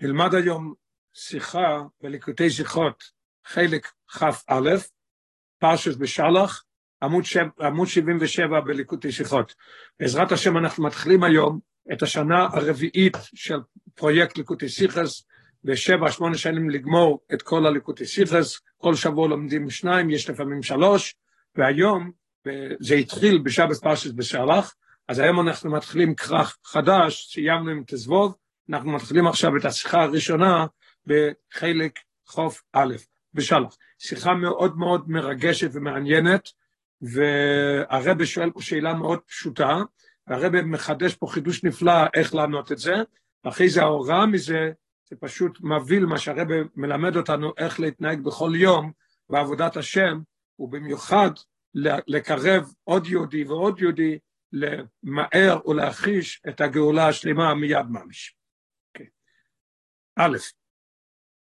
נלמד היום שיחה בליקוטי שיחות, חלק כ"א, פרשת בשלח, עמוד, שב, עמוד 77 בליקוטי שיחות. בעזרת השם אנחנו מתחילים היום את השנה הרביעית של פרויקט ליקוטי שיחס, בשבע, שמונה שנים לגמור את כל הליקוטי שיחס, כל שבוע לומדים שניים, יש לפעמים שלוש, והיום, זה התחיל בשבת פרשת בשלח, אז היום אנחנו מתחילים כרך חדש, סיימנו עם תזבוב, אנחנו מתחילים עכשיו את השיחה הראשונה בחלק חוף א', בשלח. שיחה מאוד מאוד מרגשת ומעניינת, והרבא שואל פה שאלה מאוד פשוטה, והרבא מחדש פה חידוש נפלא איך לענות את זה, ואחרי זה ההוראה מזה, זה פשוט מבהיל מה שהרבא מלמד אותנו איך להתנהג בכל יום בעבודת השם, ובמיוחד לקרב עוד יהודי ועוד יהודי למהר ולהחיש את הגאולה השלמה מיד ממש. Okay. א',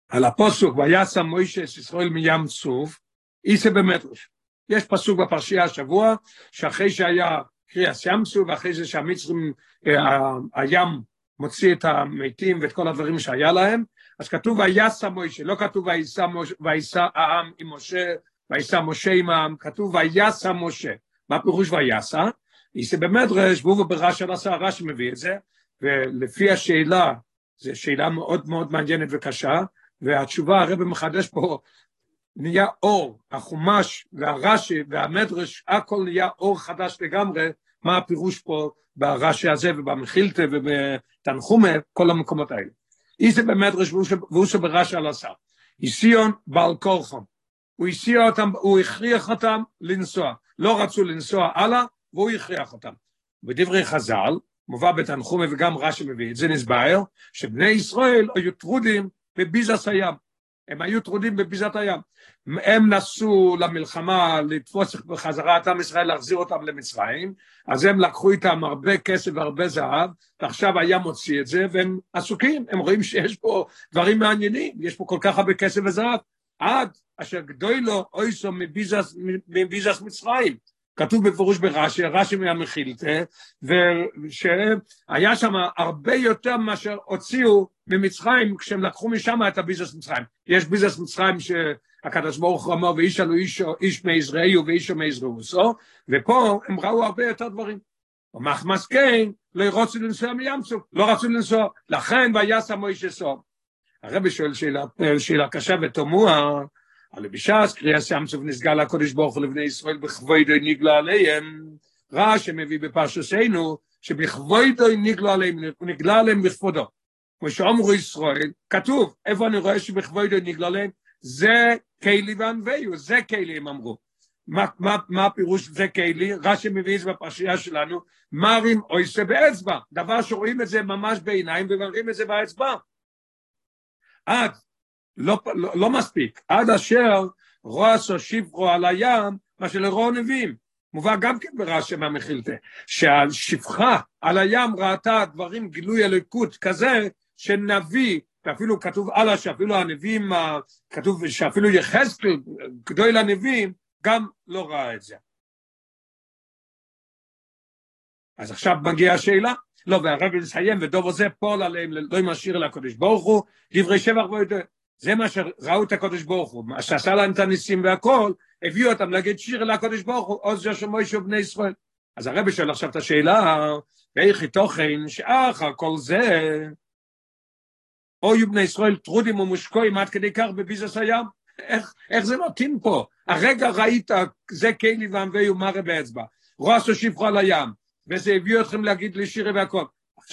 על הפוסוק וישם מוישה את ישראל מים צוף, איסה במדרש. יש פסוק בפרשייה השבוע, שאחרי שהיה קריאס ים צוף, ואחרי זה שהמצרים, אה, הים מוציא את המתים ואת כל הדברים שהיה להם, אז כתוב ויסע מוישה, לא כתוב ויסע העם עם משה, ויסע משה עם העם, כתוב ויסע משה. מה פירוש ויסע? איסה במדרש, והוא ברש"י עשה, רש"י מביא את זה, ולפי השאלה, זו שאלה מאוד מאוד מעניינת וקשה, והתשובה הרב מחדש פה, נהיה אור, החומש והרש"י והמדרש, הכל נהיה אור חדש לגמרי, מה הפירוש פה ברש"י הזה ובמחילתא ובתנחומה, כל המקומות האלה. איזה במדרש והוא שברש"י על השר. איסיון בעל כורחם. הוא הסיע אותם, הוא הכריח אותם לנסוע. לא רצו לנסוע הלאה, והוא הכריח אותם. בדברי חז"ל, מובא בתנחומה וגם רש"י מביא את זה, נסבר, שבני ישראל היו טרודים בביזת הים. הם היו טרודים בביזת הים. הם נסעו למלחמה לתפוס בחזרה את עם ישראל, להחזיר אותם למצרים, אז הם לקחו איתם הרבה כסף והרבה זהב, ועכשיו הים מוציא את זה, והם עסוקים, הם רואים שיש פה דברים מעניינים, יש פה כל כך הרבה כסף וזהב, עד אשר גדולו אויסו מביזס מצרים. כתוב בפירוש ברש"י, רש"י מהמחילתא, ושהיה שם הרבה יותר מאשר הוציאו ממצרים כשהם לקחו משם את הביזנס מצרים. יש ביזנס מצרים שהקדוש ברוך הוא אמר, ואיש עלו איש, איש מעזראיו ואיש מעזראוסו, ופה הם ראו הרבה יותר דברים. ומחמס כן, לא רצו לנסוע מים סוף, לא רצו לנסוע, לכן ויעש מוישה סוף. הרבי שואל שאלה, שאלה קשה ותמוה, אבל בש"ס קריאה ים נסגל הקודש ברוך הוא לבני ישראל בכבודו נגלה עליהם, רע שמביא בפרשתנו, שבכבודו נגלה עליהם, נגלה עליהם בכבודו. כמו שאומרו ישראל, כתוב, איפה אני רואה שבכבודו נגלה עליהם? זה קיילי וענווהו, זה קיילי הם אמרו. מה, מה, מה הפירוש זה קיילי? רש"י מביא את זה בפרשייה שלנו, מרים אויסה באצבע, דבר שרואים את זה ממש בעיניים ומראים את זה באצבע. עד לא, לא, לא מספיק, עד אשר רועסו שברו על הים, מה שלרוע נביאים. מובא גם כן ברש"י מהמחילתא, שהשפחה על הים ראתה דברים גילוי אלוקות כזה, שנביא, ואפילו כתוב הלאה שאפילו הנביאים, כתוב שאפילו יחזקאל, גדול הנביאים, גם לא ראה את זה. אז עכשיו מגיעה השאלה, לא, והרב מסיים, ודוב עוזב פועל עליהם, לא ימשאיר לקודש ברוך הוא, דברי שבח ויודע. זה מה שראו את הקודש ברוך הוא, מה שעשה להם את הניסים והכל, הביאו אותם להגיד שיר לקודש ברוך הוא, עוז יושב מוישה ובני ישראל. אז הרבי שואל עכשיו את השאלה, ואיכי תוכן שאחר כל זה, אוי בני ישראל טרודים ומושקועים עד כדי כך בביזוס הים? איך, איך זה מתאים פה? הרגע ראית, זה קיילי וענבי ומרה באצבע, רועסו שפחו על הים, וזה הביא אתכם להגיד לי שירי והכל.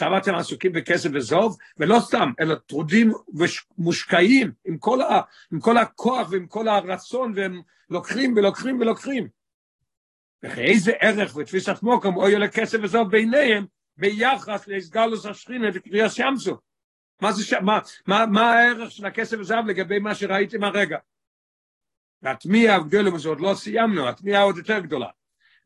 אתם עסוקים בכסף וזוב, ולא סתם, אלא טרודים ומושקעים עם כל, ה, עם כל הכוח ועם כל הרצון, והם לוקחים ולוקחים ולוקחים. ואיזה ערך ותפיסת מוקם אוי על הכסף וזוב ביניהם, ביחס להסגלוס השכינה וקריאה שמסו. מה, זה. מה, מה, מה הערך של הכסף וזהב לגבי מה שראיתם הרגע? והתמיהה הגדולה, וזה עוד לא סיימנו, התמיהה עוד יותר גדולה.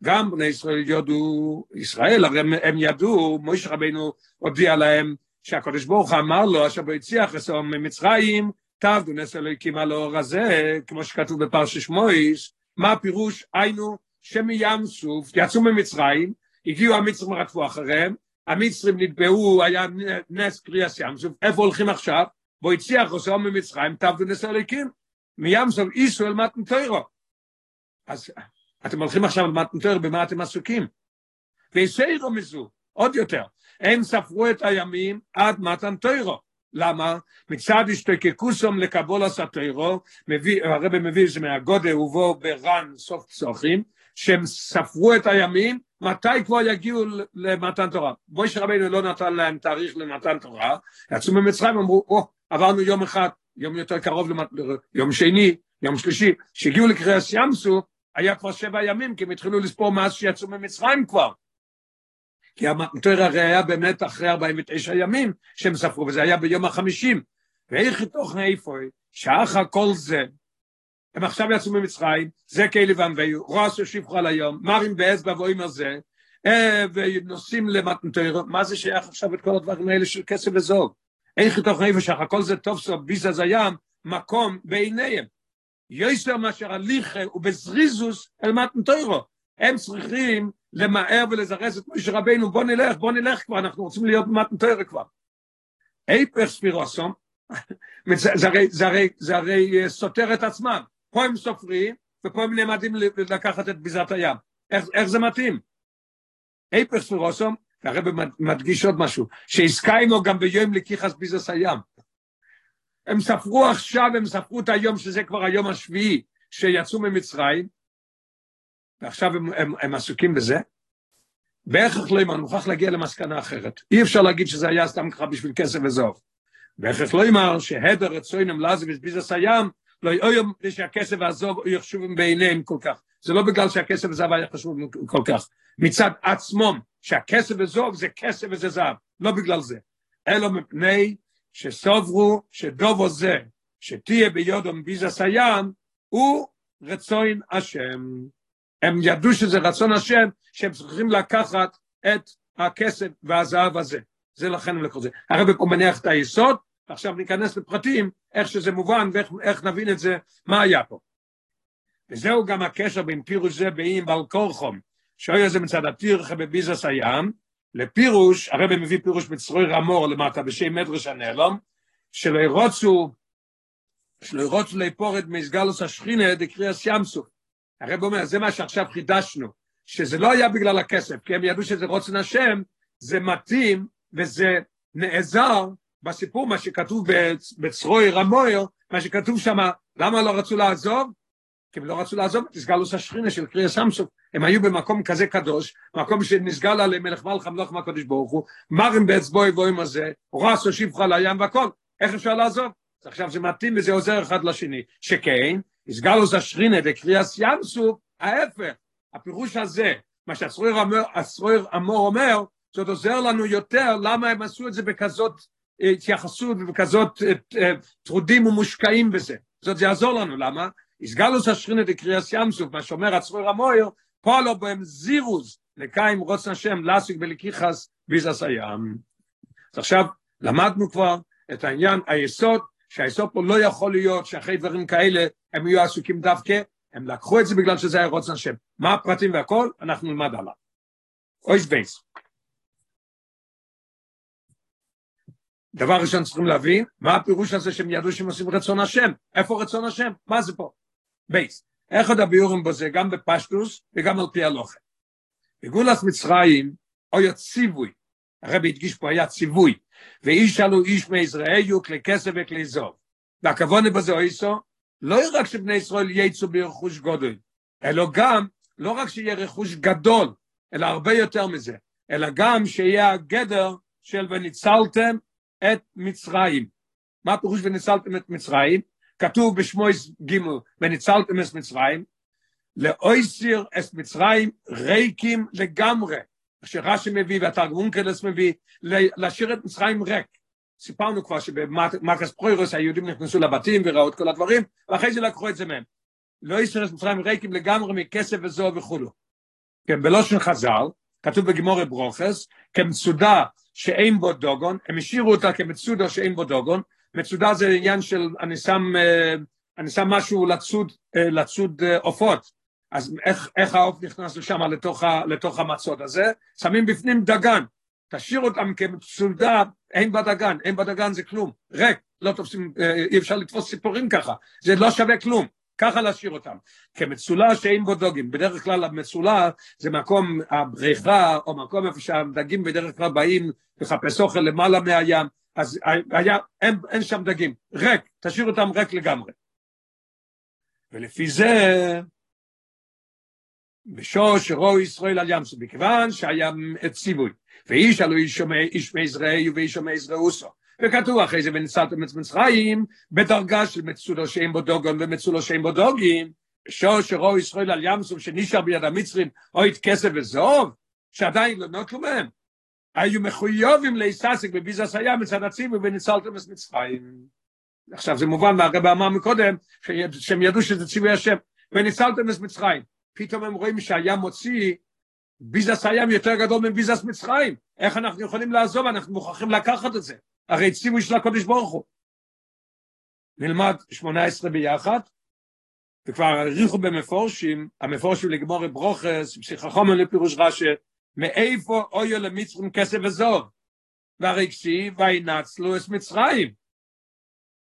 גם בני ישראל יודו, ישראל, הרי הם ידעו, מויש רבינו הודיע להם שהקדוש ברוך אמר לו, אשר בו הציח לסום ממצרים, תעבדו נס אלוהיקים על האור הזה, כמו שכתוב בפרשש מויש, מה הפירוש? היינו שמים סוף, יצאו ממצרים, הגיעו המצרים רדפו אחריהם, המצרים נתבעו, היה נס קריאס ים סוף, איפה הולכים עכשיו? בו הציח עושה ממצרים, תעבדו נס הליקים, מים סוף איסו אל מתן תוירו. אז אתם הולכים עכשיו תוירו, במה אתם עסוקים? ויסיירו מזו, עוד יותר, הם ספרו את הימים עד מתן תוירו. למה? מצד השתקקוסום לקבול הסתירו, הרב מביא זה מהגודל ובו ברן סוף צוחים, שהם ספרו את הימים, מתי כבר יגיעו למתן תורה. מוישה רבינו לא נתן להם תאריך למתן תורה, יצאו ממצרים, אמרו, או, עברנו יום אחד, יום יותר קרוב, למת... יום שני, יום שלישי, שהגיעו לקריאס ים סוף, היה כבר שבע ימים, כי הם התחילו לספור מאז שיצאו ממצרים כבר. כי המטר הרי היה באמת אחרי 49 ימים שהם ספרו, וזה היה ביום החמישים. ואיך תוך איפה, שאחר כל זה, הם עכשיו יצאו ממצרים, זה כאלי ואנביו, רוס יושיבו על היום, מרים באצבע ואומר זה, ונוסעים למטנטר, מה זה שייך עכשיו את כל הדברים האלה של כסף וזוג? איך תוך איפה שאחר כל זה טוב סוף ביזה זיים, מקום בעיניהם. יויסר מאשר הליכה ובזריזוס אל מתנתוירו. הם צריכים למהר ולזרז את משה רבינו, בוא נלך, בוא נלך כבר, אנחנו רוצים להיות במתן תוירה כבר. היפך ספירוסום, זה הרי, זה, הרי, זה הרי סותר את עצמם. פה הם סופרים, ופה הם נעמדים לקחת את ביזת הים. איך, איך זה מתאים? היפך ספירוסום, והרב מדגיש עוד משהו, שהסקיימו גם ביום לקיחס ביזס הים. הם ספרו עכשיו, הם ספרו את היום, שזה כבר היום השביעי, שיצאו ממצרים, ועכשיו הם, הם, הם עסוקים בזה, בהכרח לא יאמר, מוכרח להגיע למסקנה אחרת. אי אפשר להגיד שזה היה סתם ככה בשביל כסף וזוב. בהכרח לא יאמר שהדר רצוינם לעזב את ביזס הים, לא יאמר שהכסף והזוב יחשובים בעיניהם כל כך. זה לא בגלל שהכסף וזהב היה חשוב כל כך. מצד עצמם, שהכסף וזוב זה כסף וזה זהב, לא בגלל זה. אלא מפני שסוברו שדובו זה, שתהיה ביודום ביזס הים, הוא רצוין השם. הם ידעו שזה רצון השם, שהם צריכים לקחת את הכסף והזהב הזה. זה לכן הם לקחו את זה. הרב פה מניח את היסוד, עכשיו ניכנס לפרטים, איך שזה מובן ואיך נבין את זה, מה היה פה. וזהו גם הקשר בין פירוש זה באיים בעל כורחום, שאוי זה מצד הטירחה בביזס הים, לפירוש, הרב מביא פירוש מצרוי רמור למטה בשם מדרש הנעלום, שלא ירוצו, שלא ירוצו להיפורד מסגלוס השכינה דקריאס ים סוף. הרב אומר, זה מה שעכשיו חידשנו, שזה לא היה בגלל הכסף, כי הם ידעו שזה רוצן השם, זה מתאים וזה נעזר בסיפור, מה שכתוב בצרוי רמויר, מה שכתוב שם, למה לא רצו לעזוב? כי הם לא רצו לעזוב את הסגלוס השכינה של קריאה סמסוק, הם היו במקום כזה קדוש, מקום שנסגל עליהם מלך מלך המלוך מהקדוש ברוך הוא, מרים באצבעו יבואים הזה, רס הושיבך על הים והכל, איך אפשר לעזוב? עכשיו זה מתאים וזה עוזר אחד לשני, שכן, הסגלוס השכינה דקריאס ים סוף, ההפך, הפירוש הזה, מה שהסרוער אמור אומר, זאת עוזר לנו יותר למה הם עשו את זה בכזאת התייחסות ובכזאת טרודים ומושקעים בזה. זאת זה יעזור לנו, למה? הסגלוס השכינה דקריאס ים סוף, מה שאומר הסרוער המויר, פועלו בהם זירוז לקיים רוצן השם להשיג בלקיחס ביזס הים. אז עכשיו למדנו כבר את העניין, היסוד, שהיסוד פה לא יכול להיות שאחרי דברים כאלה הם יהיו עסוקים דווקא, הם לקחו את זה בגלל שזה היה רצון השם. מה הפרטים והכל? אנחנו נלמד עליו. אות בייס. דבר ראשון צריכים להבין, מה הפירוש הזה שהם ידעו שהם עושים רצון השם? איפה רצון השם? מה זה פה? בייס. עוד הביאורים בזה, גם בפשטות וגם על פי הלכה. בגולת מצרים, היה ציווי, הרבי הדגיש פה, היה ציווי, ואיש עלו איש מישראל יהיו כלי כסף וכלי זוב. והכוונה בזה אויסו, לא רק שבני ישראל יצאו ברכוש גודל, אלא גם, לא רק שיהיה רכוש גדול, אלא הרבה יותר מזה, אלא גם שיהיה הגדר של וניצלתם את מצרים. מה פירוש וניצלתם את מצרים? כתוב בשמויס ג' וניצלתם את מצרים, לאויסיר את מצרים ריקים לגמרי. שרש"י מביא והתרגמון קלס מביא, להשאיר את מצרים ריק. סיפרנו כבר שבמרקס פרוירוס היהודים נכנסו לבתים וראו את כל הדברים, ואחרי זה לקחו את זה מהם. לא ישראל מצרים ריקים לגמרי מכסף וזוהר וכולו. כן, בלושן חז"ל, כתוב בגמורי ברוכס, כמצודה שאין בו דוגון, הם השאירו אותה כמצודה שאין בו דוגון, מצודה זה עניין של אני שם, אני שם משהו לצוד, לצוד עופות, אז איך, איך העוף נכנס לשם לתוך, לתוך המצוד הזה? שמים בפנים דגן, תשאיר אותם כמצודה, אין בדגן, אין בדגן זה כלום, ריק, לא תופסים, אי אפשר לתפוס ציפורים ככה, זה לא שווה כלום, ככה להשאיר אותם. כמצולה שאין בו דוגים, בדרך כלל המצולה זה מקום הבריכה, או מקום איפה שהדגים בדרך כלל באים לחפש אוכל למעלה מהים, אז היה, אין, אין שם דגים, ריק, תשאיר אותם ריק לגמרי. ולפי זה, בשור שרו ישראל על ים סוף, מכיוון שהיה ציווי, ואיש הלו איש מישראל ואיש מיזראוסו. וכתוב אחרי זה וניצלתם את מצרים בדרגה של מצולו שאין בו דוגון ומצולו שאין בו דוגים, בשור שרו ישראל על ים סוף שנשאר ביד המצרים או את כסף וזוב, שעדיין לא נותנו מהם. היו מחויבים להיססק בביזס הים מצד הציווי וניצלתם את מצרים. עכשיו זה מובן מהרבא אמר מקודם שהם ידעו שזה ציווי השם וניצלתם את מצרים. פתאום הם רואים שהים מוציא ביזס הים יותר גדול מביזס מצרים. איך אנחנו יכולים לעזוב? אנחנו מוכרחים לקחת את זה. הרי ציווי של הקודש ברוך הוא. נלמד שמונה עשרה ביחד וכבר העריכו במפורשים המפורשים לגמור ברוכס פסיכחומן לפירוש רש"י מאיפה אויו למצרים כסף וזוב? והרי כסיב וינצלו את מצרים.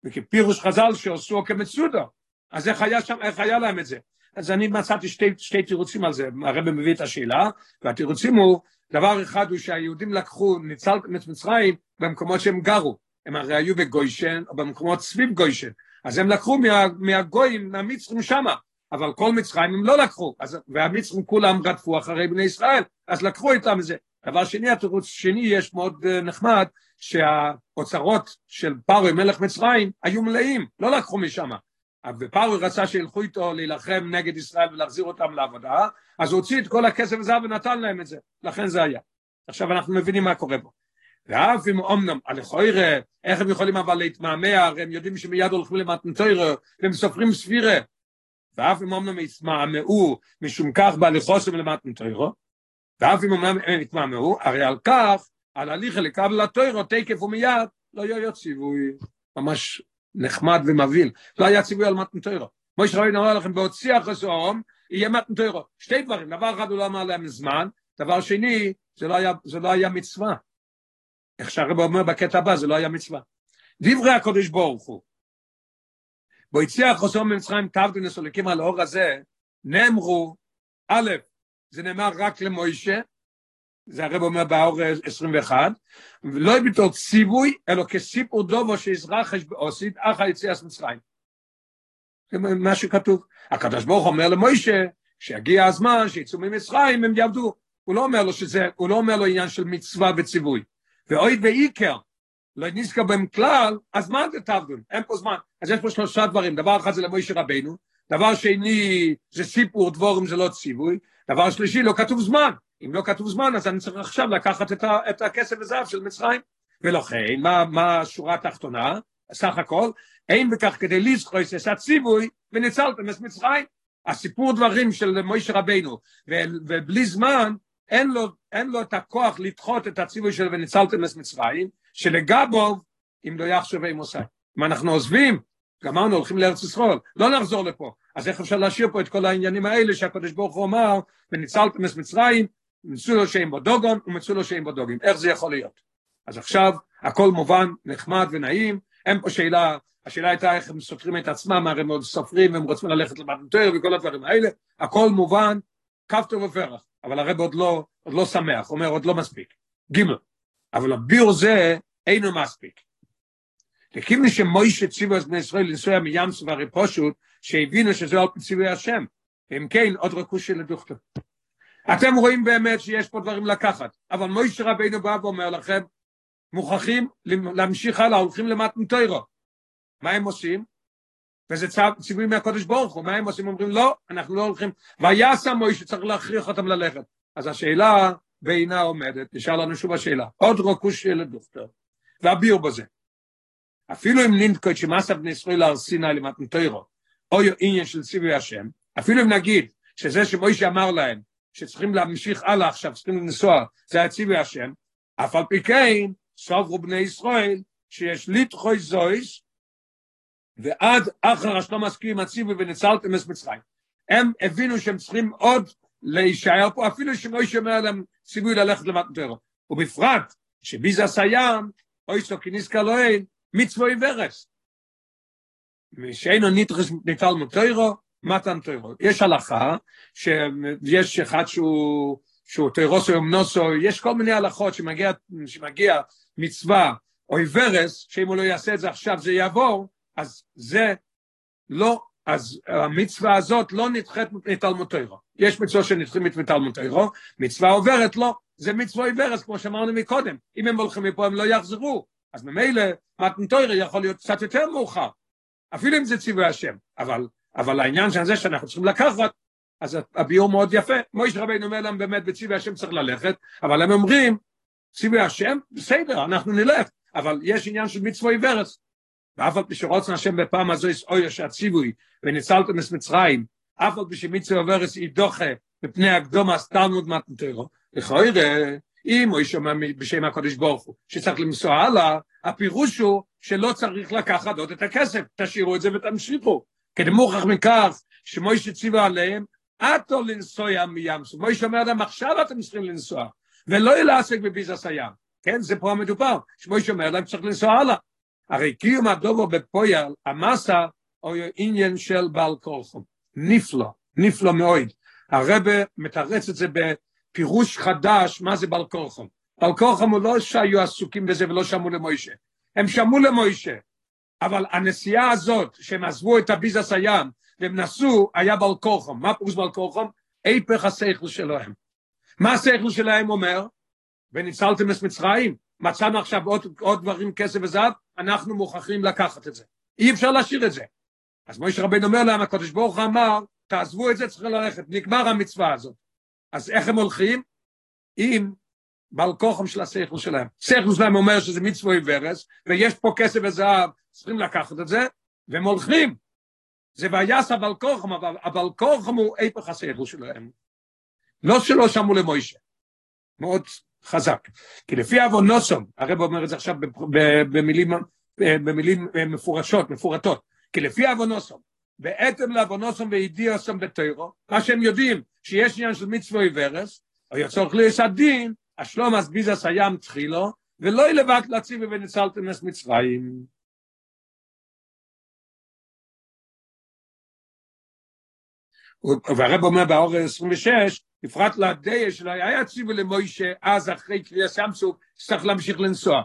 וכפירוש חז"ל שעשו כמצודו. אז איך היה שם, איך היה להם את זה? אז אני מצאתי שתי, שתי תירוצים על זה, הרב מביא את השאלה, והתירוצים הוא, דבר אחד הוא שהיהודים לקחו, ניצל את מצרים במקומות שהם גרו, הם הרי היו בגוישן, או במקומות סביב גוישן, אז הם לקחו מה, מהגויים, מהמצרים שמה, אבל כל מצרים הם לא לקחו, אז, והמצרים כולם רדפו אחרי בני ישראל, אז לקחו איתם את זה. דבר שני, התירוץ שני יש מאוד נחמד, שהאוצרות של פרוי מלך מצרים היו מלאים, לא לקחו משם. ופרוי רצה שילכו איתו להילחם נגד ישראל ולהחזיר אותם לעבודה, אז הוא הוציא את כל הכסף הזה ונתן להם את זה, לכן זה היה. עכשיו אנחנו מבינים מה קורה פה. ואף אם אומנם, הלכוירא, איך הם יכולים אבל להתמהמה, הרי הם יודעים שמיד הולכים למתנתוירא, והם סופרים ספירה. ואף אם אומנם יתמהמהו משום כך בהליכוסם למתנתוירא, ואף אם אומנם הם יתמהמהו, הרי על כך על הליכה לקבל התוירו תקף ומיד לא יהיה ציווי ממש נחמד ומבהיל לא היה ציווי על מתן תוירו כמו שראינו אומר לכם בהוציא החסום יהיה מתן תוירו שתי דברים. דבר אחד הוא לא אמר להם זמן. דבר שני זה לא היה, זה לא היה מצווה. איך שהרב אומר בקטע הבא זה לא היה מצווה. דברי הקודש ברוך הוא בו הציע החסום במצרים תבדו נסולקים על האור הזה נאמרו א' זה נאמר רק למוישה זה הרב אומר באור 21, ולא בתור ציווי, אלא כסיפור דובו שיזרחש אך היציאת מצרים. זה מה שכתוב. הקדוש ברוך אומר למוישה, שיגיע הזמן שיצאו ממצרים, הם יעבדו. הוא לא אומר לו שזה, הוא לא אומר לו עניין של מצווה וציווי. ואוי ואיקר, לא נזכר בהם כלל, אז מה זה תעבדון? אין פה זמן. אז יש פה שלושה דברים, דבר אחד זה למוישה רבנו, דבר שני זה סיפור דבורים זה לא ציווי, דבר שלישי לא כתוב זמן. אם לא כתוב זמן, אז אני צריך עכשיו לקחת את, ה, את הכסף וזהב של מצרים. ולכן, מה, מה השורה התחתונה? סך הכל, אין בכך כדי לזכויס את הציווי וניצלתם את מצרים. הסיפור דברים של מוישה רבנו, ובלי זמן, אין לו, אין לו את הכוח לדחות את הציווי של וניצלתם את מצרים, שלגבוב, אם לא עם עושה. אם אנחנו עוזבים, גמרנו, הולכים לארץ ישראל, לא נחזור לפה. אז איך אפשר להשאיר פה את כל העניינים האלה שהקדוש ברוך הוא אמר, וניצלתם את מצרים, מצולו שאין בו דוגון ומצולו שאין בו דוגים. איך זה יכול להיות? אז עכשיו הכל מובן, נחמד ונעים, אין פה שאלה, השאלה הייתה איך הם סופרים את עצמם, הרי הם עוד סופרים והם רוצים ללכת למטנטר וכל הדברים האלה, הכל מובן, טוב ופרח, אבל הרב עוד לא, עוד לא שמח, אומר עוד לא מספיק. ג' אבל הביאור זה אינו מספיק. וכיוון שמוישה ציוו את בני ישראל לנסוע מים סוף הרי פשוט, שהבינו שזה על ציווי השם. אם כן, עוד רכוש של הדוכתו. אתם רואים באמת שיש פה דברים לקחת, אבל מוישה רבינו בא ואומר לכם, מוכרחים להמשיך הלאה, הולכים למתנתוירו. מה הם עושים? וזה ציווי מהקודש ברוך הוא, מה הם עושים? אומרים לא, אנחנו לא הולכים, ויעשה מוישה צריך להכריח אותם ללכת. אז השאלה בעינה עומדת, נשאר לנו שוב השאלה, עוד רוקוש של דוכתר, והביר בזה. אפילו אם ננקוד שמסה בני ישראל להר סיני למתנתוירו, או עניין של ציווי השם, אפילו אם נגיד שזה שמוישה אמר להם, שצריכים להמשיך הלאה עכשיו, צריכים לנסוע, זה הציבי השם, אף על פי כן, סוברו בני ישראל, שיש ליטחוי זויס, ועד אחר השלום מסכים הציבי וניצלתם את מצרים. הם הבינו שהם צריכים עוד להישאר פה, אפילו שמוישה אומר להם ציווי ללכת למתנתרו. ובפרט שביזה סיים, אוי סו כניסקה לאין, מצווה ורס. שאינו נתרס ניטל מוטוירו, מתן טוירו. יש הלכה, שיש אחד שהוא, שהוא טוירוסו יומנוסו, יש כל מיני הלכות שמגיע, שמגיע מצווה או ורס, שאם הוא לא יעשה את זה עכשיו זה יעבור, אז זה לא, אז המצווה הזאת לא נדחית מתלמוד תוירו. יש מצווה שנדחית מתלמוד תוירו, מצווה עוברת לא, זה מצווה עוברת, כמו שאמרנו מקודם. אם הם הולכים מפה הם לא יחזרו. אז ממילא מתן תוירו יכול להיות קצת יותר מאוחר, אפילו אם זה ציווי השם. אבל, אבל העניין של זה שאנחנו צריכים לקחת, אז הביאור מאוד יפה. מויש רבינו אומר להם באמת בציווי השם צריך ללכת, אבל הם אומרים, ציווי השם, בסדר, אנחנו נלך, אבל יש עניין של מצווה עיוורת. ואף על פי שרוצן השם בפעם הזו יש אוי שהציווי וניצלתם את מצרים, אף על פי שמצווה עיוורת היא דוחה מפני הקדום הסתלמוד מתנתרו, לכאורה, אם הוא ישומע בשם הקודש ברוך הוא, שצריך למסוע הלאה, הפירוש הוא שלא צריך לקחת עוד את הכסף, תשאירו את זה ותמשיכו. כדי מוכח מכך שמוישה ציווה עליהם, עתו לנסוע מים סוף. מוישה אומר להם, עכשיו אתם צריכים לנסוע, ולא לעסק בביזס הים. כן, זה פה המדובר. שמוישה אומר להם, צריך לנסוע הלאה. הרי קיום הדובו בפויל, המסה, או עניין של בעל כורחום. נפלא, נפלא מאוד. הרבה מתרץ את זה בפירוש חדש, מה זה בעל כורחום. בעל כורחום הוא לא שהיו עסוקים בזה ולא שמעו למוישה. הם שמעו למוישה. אבל הנסיעה הזאת, שהם עזבו את הביזס הים, והם נסעו, היה בעל כורחום. מה פירוש בעל כורחום? היפך השכל שלהם. מה השכל שלהם אומר? וניצלתם את מצרים, מצאנו עכשיו עוד, עוד דברים, כסף וזהב, אנחנו מוכרחים לקחת את זה. אי אפשר להשאיר את זה. אז מוישה רבינו אומר להם, הקדוש ברוך אמר, תעזבו את זה, צריכים ללכת, נגמר המצווה הזאת. אז איך הם הולכים? עם בעל כוחם של השכל שלהם. שכל שלהם אומר שזה מצווה עיוורס, ויש פה כסף וזהב, צריכים לקחת את זה, והם הולכים. זה ויעש הבעל כוחם, אבל הבעל כוחם הוא היפך השכל שלהם. לא שלא שמעו למוישה. מאוד חזק. כי לפי אבונוסום, הרב אומר את זה עכשיו במילים, במילים מפורשות, מפורטות, כי לפי אבונוסום, בעצם לאבונוסום ואידיאוסום בתוירו, מה שהם יודעים, שיש עניין של מצווה עיוורס, או יצורך ליש הדין, השלום אז ביזס הים תחילו, ולא ילבק להציבי וניצלתם את מצרים. והרב אומר באור 26, בפרט לדיה שלו, היה ציווי למוישה אז אחרי קריאה סמסוק, שצריך להמשיך לנסוע.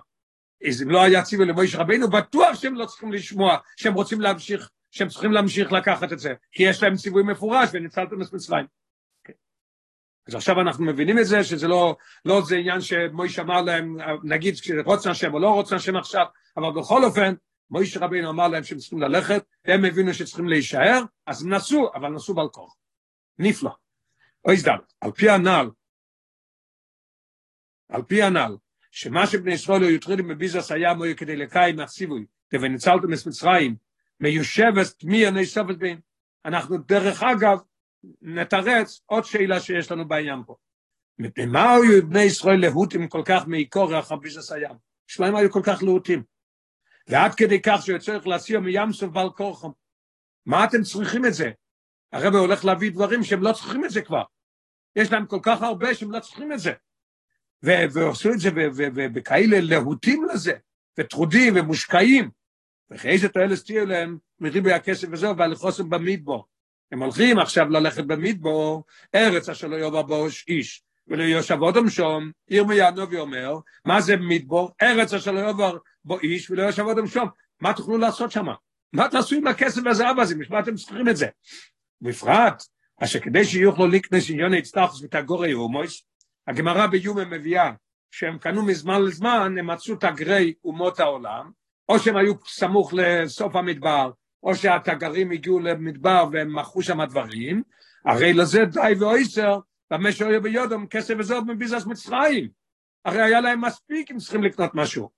אז אם לא היה ציווי למוישה רבינו, בטוח שהם לא צריכים לשמוע, שהם רוצים להמשיך, שהם צריכים להמשיך לקחת את זה, כי יש להם ציווי מפורש וניצלתם את מצרים. Okay. אז עכשיו אנחנו מבינים את זה, שזה לא, לא זה עניין שמוישה אמר להם, נגיד רוצן השם או לא רוצן השם עכשיו, אבל בכל אופן, מוישה רבינו אמר להם שהם צריכים ללכת, הם הבינו שצריכים להישאר, אז הם נסעו, אבל נסעו בעל כוח. נפלא. אוי זדל, על פי הנ"ל, על פי הנ"ל, שמה שבני ישראל היו יוטרידים בביזס היה מויה כדי לקיים מהסיבוי, וניצלתם את מצרים, מיושבת תמי עיני סופת בין. אנחנו דרך אגב נתרץ עוד שאלה שיש לנו בעניין פה. מפני מה היו בני ישראל להוטים כל כך מעיקור רחב ביזס הים? שלהם היו כל כך להוטים. ועד כדי כך שהוא צריך להסיע מים סוף בעל כורחם. מה אתם צריכים את זה? הרב הולך להביא דברים שהם לא צריכים את זה כבר. יש להם כל כך הרבה שהם לא צריכים את זה. ועשו את זה וכאלה להוטים לזה, וטרודים ומושקעים. ואחרי זה תועלת תהיה להם מריבי הכסף וזהו, והלכוסם במדבור. הם הולכים עכשיו ללכת במדבור, ארץ אשר לא יאמר בו איש. וליושב אודם שום, ירמיה הנובי אומר, מה זה מדבור? ארץ אשר לא יאמר בו איש וליושב אודם שום. מה תוכלו לעשות שם? מה תעשו עם הכסף והזהב הזה? בשביל אתם צריכים את זה? בפרט, אשר כדי שיוכלו לקנס עניון הצטחוס ותגורי אומויס, הגמרא ביומה מביאה שהם קנו מזמן לזמן, הם מצאו תגרי אומות העולם, או שהם היו סמוך לסוף המדבר, או שהתגרים הגיעו למדבר והם מכרו שם דברים, הרי לזה די ואויסר, במה שאויה ביודום כסף וזוב מביזס מצרים. הרי היה להם מספיק אם צריכים לקנות משהו.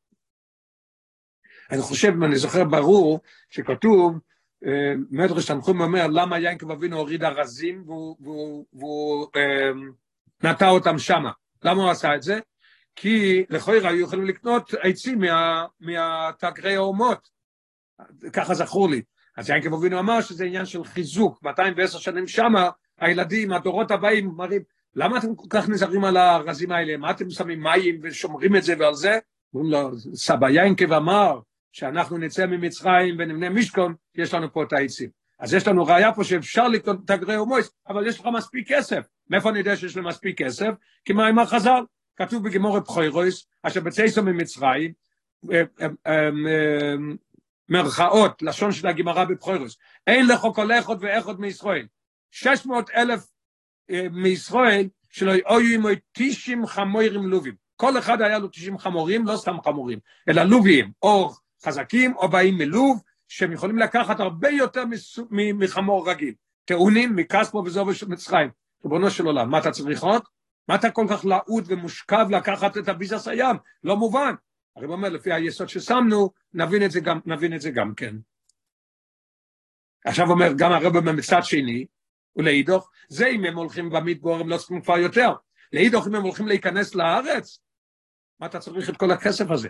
אני חושב, אני זוכר ברור, שכתוב, מדרש תנחום אומר, למה יעקב אבינו הוריד ארזים והוא אה, נטע אותם שמה? למה הוא עשה את זה? כי לכאורה היו יכולים לקנות עצים מה, מהתגרי האומות, ככה זכור לי. אז יעקב אבינו אמר שזה עניין של חיזוק, 210 שנים שמה, הילדים, הדורות הבאים מראים, למה אתם כל כך נזהרים על הארזים האלה? מה אתם שמים מים ושומרים את זה ועל זה? אומרים לו, סבא יינקב אמר שאנחנו נצא ממצרים ונבנה משכון, יש לנו פה את העצים. אז יש לנו ראייה פה שאפשר לקנות את הגרי הומויס, אבל יש לך מספיק כסף. מאיפה אני יודע שיש לי מספיק כסף? כי מה עם החז"ל? כתוב בגמורי בחוירויס, אשר בצייסו ממצרים, אה, אה, אה, מרכאות, לשון של הגמרא בבחוירוס, אין לך כל אחד ואחד מישראל. 600 אלף מישראל שלא היו עמו 90 חמורים לובים. כל אחד היה לו 90 חמורים, לא סתם חמורים, אלא לוביים, או חזקים או באים מלוב, שהם יכולים לקחת הרבה יותר מחמור רגיל. טעונים מכספו וזו של מצרים. ריבונו של עולם, מה אתה צריך עוד? מה אתה כל כך לעוד ומושכב לקחת את הביזס הים? לא מובן. הרי הוא אומר, לפי היסוד ששמנו, נבין את זה גם, נבין את זה גם כן. עכשיו אומר, גם הרב מצד שני, ולאידוך, זה אם הם הולכים במדבור, הם לא צריכים כבר יותר. לאידוך, אם הם הולכים להיכנס לארץ, מה אתה צריך את כל הכסף הזה?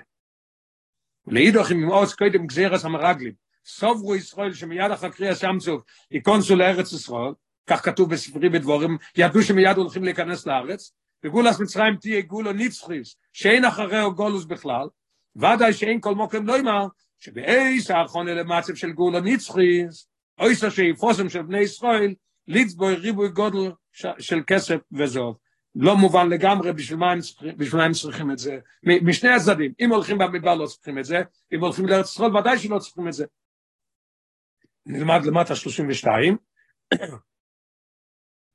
ולאידוך, אם עוז קודם גזירס המרגלים, סוברו ישראל שמיד אחר קריאה סמצוב ייכנסו לארץ ישראל, כך כתוב בספרי בדבורים, ידעו שמיד הולכים להיכנס לארץ, וגולס מצרים תהיה גולו ניצחיס, שאין אחריהו גולוס בכלל, ודאי שאין כל מוקם לא אמר, שבאיס האחרונה למצב של גולו ניצחיס, אויסה שאיפוסם של בני ישראל, ליצבוי ריבוי גודל של כסף וזוב. לא מובן לגמרי בשביל מה הם בשביל מה הם צריכים את זה. משני הצדדים, אם הולכים במדבר לא צריכים את זה, אם הולכים לארץ ישראל ודאי שלא צריכים את זה. נלמד למטה 32,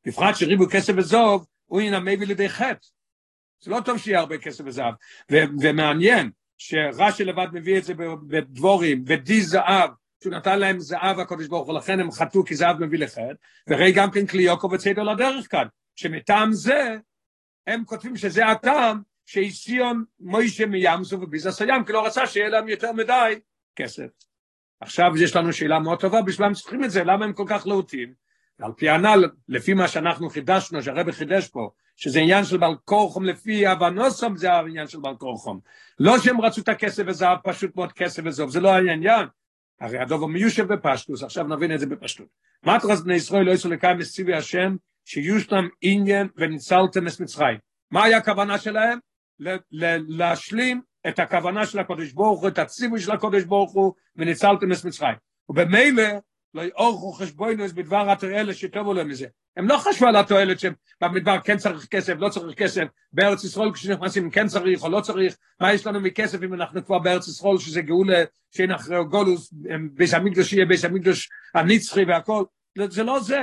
בפרט שריבוי כסף וזוב, הוא הנה מביא לידי חטא. זה לא טוב שיהיה הרבה כסף וזהב. ומעניין שרש"י לבד מביא את זה בדבורים, ודי זהב, שהוא נתן להם זהב הקודש ברוך הוא, לכן הם חטאו כי זהב מביא לחטא, וראי גם כן קליוקו וציידו לדרך כאן, שמטעם זה, הם כותבים שזה הטעם שהסיון מוישה מימסו וביזס הים, כי לא רצה שיהיה להם יותר מדי כסף. עכשיו יש לנו שאלה מאוד טובה, בשביל הם צריכים את זה, למה הם כל כך להוטים? ועל פי הנ"ל, לפי מה שאנחנו חידשנו, שהרבא חידש פה, שזה עניין של בעל כורחום, לפי אבנוסום זה העניין של בעל כורחום. לא שהם רצו את הכסף וזהב, פשוט מאוד כסף וזהב, זה לא העניין. הרי הדובר מיושב בפשטוס, עכשיו נבין את זה בפשטות. מטרס בני ישראל לא יצאו לקיים מסיבי השם, שיושלם עניין וניצלתם את מצרים. מה היה הכוונה שלהם? להשלים את הכוונה של הקודש ברוך הוא, את הציווי של הקודש ברוך הוא, וניצלתם את מצרים. ובמילא לא יאורכו חשבוינוס בדבר התועלת שטובו להם מזה. הם לא חשבו על התועלת שבמדבר כן צריך כסף, לא צריך כסף, בארץ ישראל כשנכנסים כן צריך או לא צריך, מה יש לנו מכסף אם אנחנו כבר בארץ ישראל שזה גאולה שאין אחרי גולוס, ביס המקדוש יהיה ביס המקדוש הנצחי והכל, זה לא זה.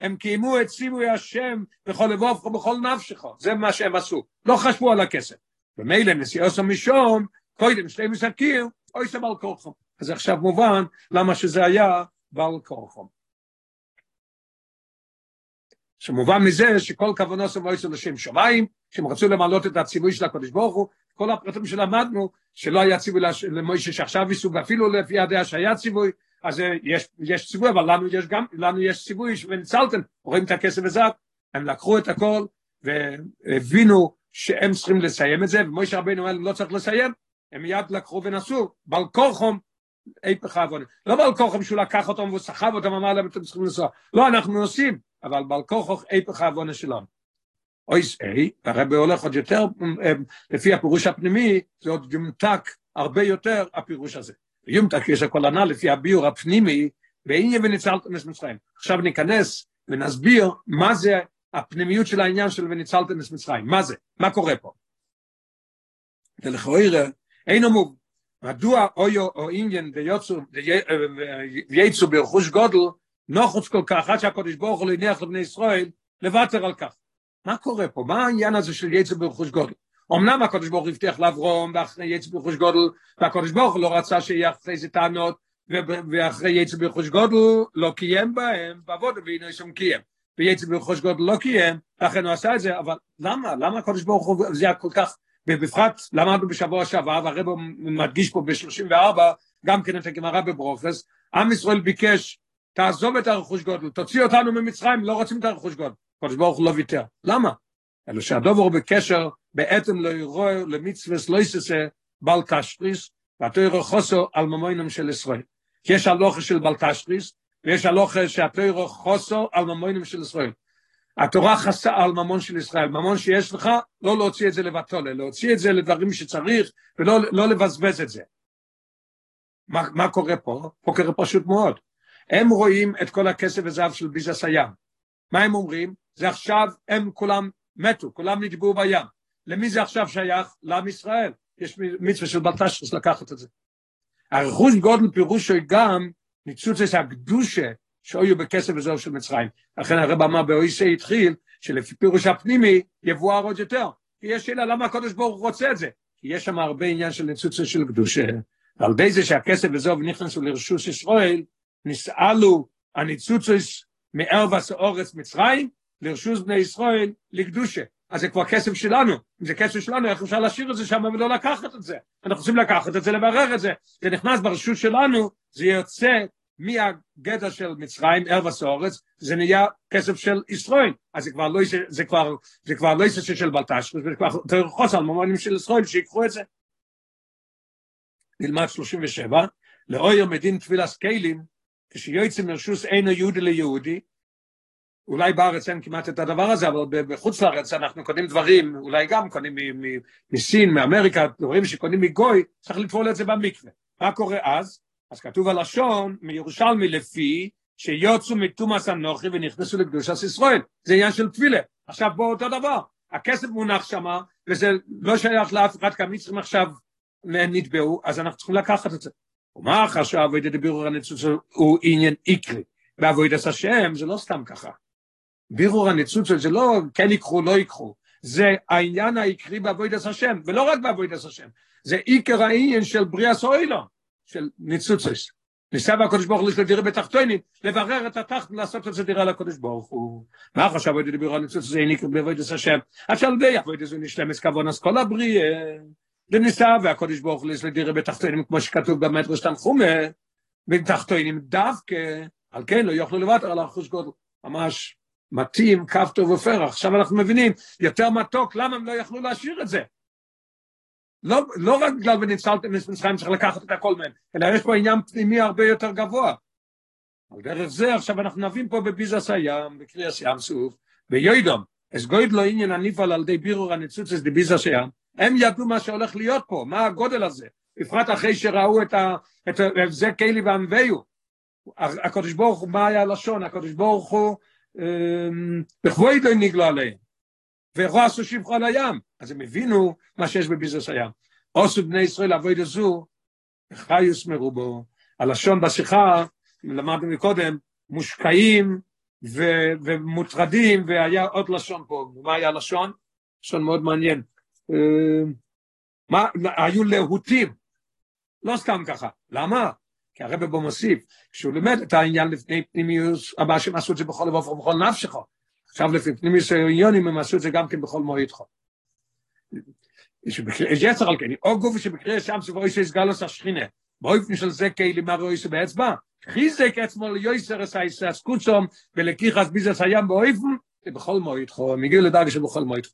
הם קיימו את ציווי השם בכל לבוב ובכל נפשך, זה מה שהם עשו, לא חשבו על הכסף. ומילא נסיעוסו משום, קודם שתי מסקיר, אוי סבל כוחו. אז עכשיו מובן למה שזה היה בעל כורחו. שמובן מזה שכל כוונו של מויסו לשם שמיים, שהם רצו למלות את הציווי של הקודש ברוך הוא, כל הפרטים שלמדנו, שלא היה ציווי למוישה שעכשיו ייסעו, ואפילו לפי הדעה שהיה ציווי, אז יש, יש ציווי, אבל לנו יש גם, לנו יש ציווי, וניצלתם, רואים את הכסף וזאת, הם לקחו את הכל, והבינו שהם צריכים לסיים את זה, ומוישה רבינו אומר, לא צריך לסיים, הם מיד לקחו ונסעו, בעל כורחום, היפך העוונה. לא בעל כוחם שהוא לקח אותם והוא סחב אותם, אמר להם אתם צריכים לנסוע. לא, אנחנו נוסעים, אבל בעל כוחו היפך העוונה שלנו. אויס איי, הרבי הולך עוד יותר, לפי הפירוש הפנימי, זה עוד יומתק הרבה יותר הפירוש הזה. יומתק יש הכל ענה לפי הביור הפנימי, ואין יבן ניצלתם את מצרים. עכשיו ניכנס ונסביר מה זה הפנימיות של העניין של וניצלתם את מצרים. מה זה? מה קורה פה? ולכאורה אין אמור, מדוע אויו או עניין וייצו ברכוש גודל נוחוץ כל כך עד שהקודש ברוך הוא הניח לבני ישראל לוותר על כך. מה קורה פה? מה העניין הזה של יצא ברכוש גודל? אמנם הקודש ברוך הוא הבטיח לאברום ואחרי יצא ברכוש גודל והקודש ברוך הוא לא רצה שיהיה אחרי זה טענות ואחרי יצא ברכוש גודל לא קיים בהם בעבוד והנה שם קיים ויצא ברכוש גודל לא קיים לכן הוא עשה את זה אבל למה? למה הקודש ברוך הוא זה היה כל כך ובפרט למדנו בשבוע שעבר, והרב מדגיש פה ב-34, גם כן את הגמרא בברוכס, עם ישראל ביקש, תעזוב את הרכוש גודל, תוציא אותנו ממצרים, לא רוצים את הרכוש גודל. קדוש ברוך הוא לא ויתר. למה? אלא שהדובר בקשר, בעצם לא ירוא למצווה לא יססה בל תשריס, והתוירו חוסו על ממוינם של ישראל. יש הלוכה של בל תשריס, ויש הלוכה שהתוירו חוסו על ממוינם של ישראל. התורה חסה על ממון של ישראל, ממון שיש לך, לא להוציא את זה לבטולה, להוציא את זה לדברים שצריך, ולא לא לבזבז את זה. מה, מה קורה פה? פה קורה פשוט מאוד. הם רואים את כל הכסף וזהב של ביזס הים. מה הם אומרים? זה עכשיו, הם כולם מתו, כולם נדבו בים. למי זה עכשיו שייך? לעם ישראל. יש מצווה של בלטשרס לקחת את זה. הרכוש גודל פירושו גם ניצוץ את הקדושה שהיו בכסף וזהו של מצרים. לכן הרב אמר באויסה התחיל, שלפי פירוש הפנימי יבואר עוד יותר. כי יש שאלה למה הקדוש ברוך הוא רוצה את זה? כי יש שם הרבה עניין של ניצוץ של קדושה. ועל די זה שהכסף וזהו נכנסו לרשוס ישראל, נסעלו הניצוצוס מערבס אורץ מצרים, לרשוס בני ישראל לקדושה. אז זה כבר כסף שלנו. אם זה כסף שלנו, איך אפשר להשאיר את זה שם ולא לקחת את זה? אנחנו רוצים לקחת את זה, לברר את זה. זה נכנס ברשות שלנו, זה יוצא מהגדע של מצרים, ארבס אורץ, זה נהיה כסף של ישראל. אז זה כבר לא זה כבר, זה כבר לא יסע של בלטש, זה כבר תרחוץ על מומנים של ישראל, שיקחו את זה. נלמד 37, לאויר מדין תפילס כלים, כשיועצים מרשוס אינו יהודי ליהודי, אולי בארץ אין כמעט את הדבר הזה, אבל בחוץ לארץ אנחנו קונים דברים, אולי גם קונים מסין, מאמריקה, דברים שקונים מגוי, צריך לטבול את זה במקווה. מה קורה אז? אז כתוב הלשון מירושלמי לפי שיוצאו מתומאס אנוכי ונכנסו לקדושת ישראל. זה עניין של תפילה. עכשיו בואו אותו דבר. הכסף מונח שמה, וזה לא שייך לאף אחד, כי המצרים עכשיו נתבעו, אז אנחנו צריכים לקחת את זה. ומה חשב אבוידא דבירור הניצוץ הוא עניין עיקרי. בעבודת השם זה לא סתם ככה. בירור הניצוץ זה לא כן ייקחו, לא ייקחו. זה העניין העיקרי בעבודת השם, ולא רק בעבודת השם. זה עיקר העניין של בריאה סוילו, של ניצוצס. ניסה והקדוש ברוך הוא יש לו דירה בתחתונים, לברר את התחת ולעשות את זה דירה לקדוש ברוך הוא. מה חשב אבודת דיבור הניצוץ זה עיקר בעבודת השם? עד שעל די עבודת זה נשלמס כבון אז כל הבריאה. וניסה והקדוש ברוך הוא יש לו דירה בתחתונים, כמו שכתוב במטרס תנחומה, בתחתונים דווקא, על כן לא יוכלו לוותר על אחוז גודל. ממש מתאים, קו טוב ופרח. עכשיו אנחנו מבינים, יותר מתוק, למה הם לא יכלו להשאיר את זה? לא, לא רק בגלל וניצלתם מצרים צריך לקחת את הכל מהם, אלא יש פה עניין פנימי הרבה יותר גבוה. על דרך זה עכשיו אנחנו נבין פה בביזס הים, בקריאס ים סוף, ביודום, אז גויד לו עניין הניפל על ידי בירור הניצוצס דביזס הים, הם ידעו מה שהולך להיות פה, מה הגודל הזה, בפרט אחרי שראו את, ה, את, את זה קיילי וענוויו. הקדוש ברוך הוא, מה היה הלשון? הקדוש ברוך הוא בכבוד לא נגלו עליהם. ואיכו עשו שבחו על הים. אז הם הבינו מה שיש בביזוס הים. עושו בני ישראל אבוי דזו, חיוס מרובו. הלשון בשיחה, למדנו מקודם, מושקעים ו- ומוטרדים, והיה עוד לשון פה. מה היה לשון? לשון מאוד מעניין. מה, היו להוטים. לא סתם ככה. למה? כי הרב בו מוסיף, כשהוא לימד את העניין לפני פנימיוס, הבא שהם עשו את זה בכל לבוא ובכל נפשך. עכשיו לפי פנימיוס העניונים הם עשו את זה גם כן בכל מועדך. יש יצר על כן, או גוף שבקריאה שם סבורי שיסגלוס השכינה, באופן של זה כאילו מה רואי שבאצבע, חיזק עצמו ליוסר הסקוצום ולקיחס ביזס הים באופן, בכל מועדך, מגיע לדרגה שבכל מועדך.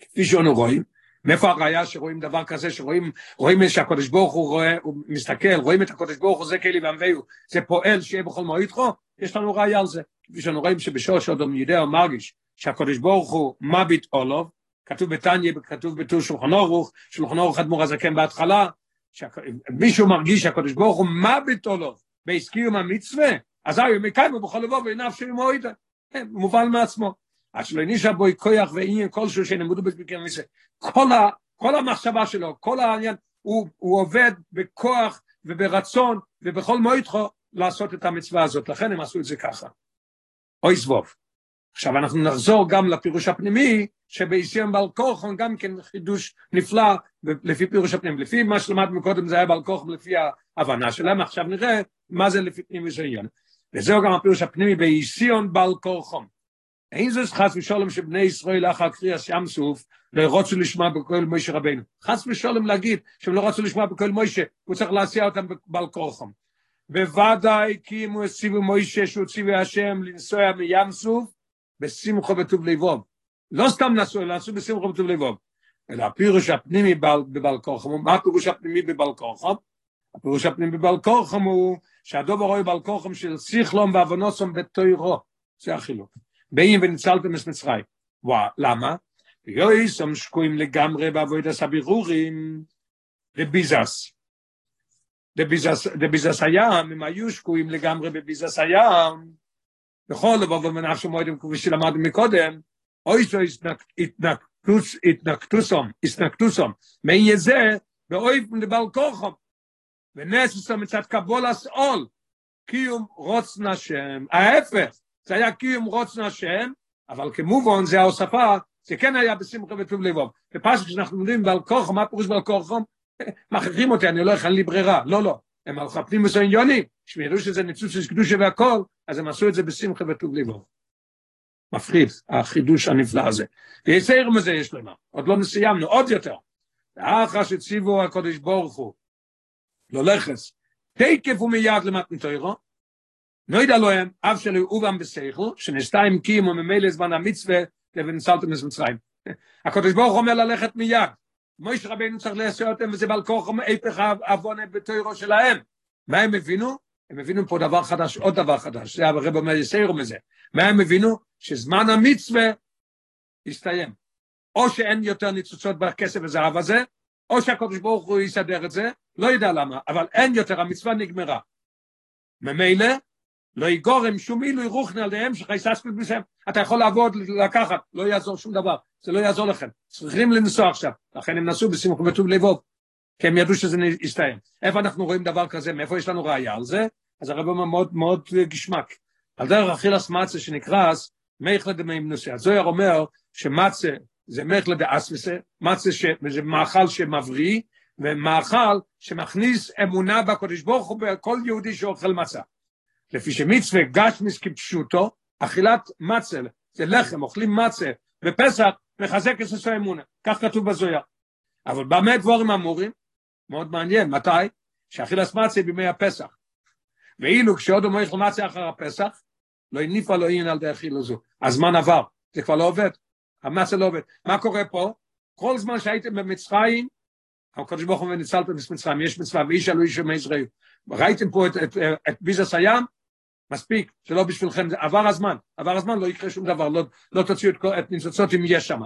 כפי שאנו רואים, מאיפה הראיה שרואים דבר כזה, שרואים רואים שהקדוש ברוך הוא רואה, הוא מסתכל, רואים את הקדוש ברוך הוא זה כלי ועמביהו, זה פועל שיהיה בכל מועידכו, יש לנו ראיה על זה. כפי שאנו רואים שבשורש אדם יודע או מרגיש שהקדוש ברוך הוא מביט אולוב, כתוב בתניא, כתוב בטור שולחן אורוך, שולחן אורוך אדמו"ר הזקן בהתחלה, מישהו מרגיש שהקדוש ברוך הוא מביט אולוב, בהסקיום המצווה, אז הוא מקיים בכל לבוא ועיניו של מועידה, מובן מעצמו. עד שלא נשאר בו כוח ועניין כלשהו שנמודו בקרן מצווה. כל, ה, כל המחשבה שלו, כל העניין, הוא, הוא עובד בכוח וברצון ובכל מועדכו לעשות את המצווה הזאת, לכן הם עשו את זה ככה. אוי סבוב. עכשיו אנחנו נחזור גם לפירוש הפנימי, שבאיסיון בעל כורחון גם כן חידוש נפלא לפי פירוש הפנימי. לפי מה שלמדנו קודם זה היה בעל כורחון לפי ההבנה שלהם, עכשיו נראה מה זה לפי פנימי זה עניין. וזהו גם הפירוש הפנימי באיסיון בעל כורחון. אין זה חס ושלום שבני ישראל אחר קריאס ים סוף לא רצו לשמוע בקול מוישה רבנו. חס ושלום להגיד שהם לא רצו לשמוע בקול מוישה, הוא צריך להסיע אותם בעל כורחם. בוודאי כי אם הוא הציבו מוישה שהוא ציוו השם לנסוע מים סוף, בשמחו וטוב לבום. לא סתם נסעו, אלא נסעו בשמחו וטוב לבום. אלא הפירוש הפנימי בבעל כורחם, מה הפירוש הפנימי בבעל כורחם? הפירוש הפנימי בבעל כורחם הוא שהדובר רואה בעל כורחם של שיחלום ועוונוסום בתוירו. זה החילוק. באים וניצלתם את מצרים. וואה, למה? הם שקועים לגמרי בעבוד הסבירורים לביזס. דביזס הים, הם היו שקועים לגמרי בביזס הים, בכל לבוא ומנפשו מועדים כפי שלמדנו מקודם, אוי זו התנקטוסום, התנקטוסום, מי יהיה זה, באויב מדבר כוחם, ונססו מצד קבולס עול, קיום רוצן השם, ההפך, זה היה קיום רוצן השם, אבל כמובן זה ההוספה, זה כן היה בשמחה וטוב לבוב. בפסוק שאנחנו מדברים בעל כוחם, מה פירוש בעל כוחם? מכריחים אותי, אני לא יכול לי ברירה, לא, לא. הם הלכו פנים מסויניונים, שהם ידעו שזה ניצוץ של קדושה והכל, אז הם עשו את זה בשמחה וטוב לבוב. מפחיד, החידוש הנפלא הזה. ויסער מזה יש לומר, עוד לא סיימנו, עוד יותר. ואחר שציבו הקודש ברוך הוא, לא לכס, תקף ומיד למתן תוירו, נוידע להם, אף שלו אובם בסייכל, שנסתה עם קים וממילא זמן המצווה, ונסלתם מצרים. הקודש ברוך אומר ללכת מיד. מויש רבינו צריך לעשות אותם, וזה בעל כוח איפך אבונה בתוירו שלהם. מה הם הבינו? הם הבינו פה דבר חדש, עוד דבר חדש, זה הרב אומר יסיירו מזה. מה הם הבינו? שזמן המצווה הסתיים. או שאין יותר ניצוצות בכסף וזהב הזה, או שהקדוש ברוך הוא יסדר את זה, לא יודע למה, אבל אין יותר, המצווה נגמרה. ממילא, לא יגורם שום עילוי רוחני עליהם שחייססקות בסם. אתה יכול לעבוד, לקחת, לא יעזור שום דבר, זה לא יעזור לכם. צריכים לנסוע עכשיו, לכן הם נסעו בסימוך ובטוב לבוב, כי הם ידעו שזה יסתיים. איפה אנחנו רואים דבר כזה, מאיפה יש לנו ראייה על זה? אז הרב אומר מאוד מאוד גשמק. על דרך אכילס מצה שנקרס, מייכלה דמיימנוסי. הזויר אומר שמצה זה מייכלה דאסמסה, מצה זה מאכל שמבריא, ומאכל שמכניס אמונה בקודש ברוך הוא בכל יהודי שאוכל מצה. לפי שמצווה גשמיס כפשוטו, אכילת מצה, זה לחם, אוכלים מצה, בפסח מחזק את ססו אמונה, כך כתוב בזויה. אבל במה דבורים אמורים? מאוד מעניין, מתי? שאכילת מצה בימי הפסח. ואילו כשעוד אומר יאכל מצה אחר הפסח, לא הניפה לו עניין על דרך אילוזו. הזמן עבר, זה כבר לא עובד, המצה לא עובד. מה קורה פה? כל זמן שהייתם במצרים, הקדוש ברוך הוא וניצלתם במצרים, יש מצווה, ואיש אלו איש מישראל. ראיתם פה את, את, את, את ביזס הים, מספיק, זה לא בשבילכם, עבר הזמן, עבר הזמן, לא יקרה שום דבר, לא, לא תוציאו את, את ניצוצות אם יש שם.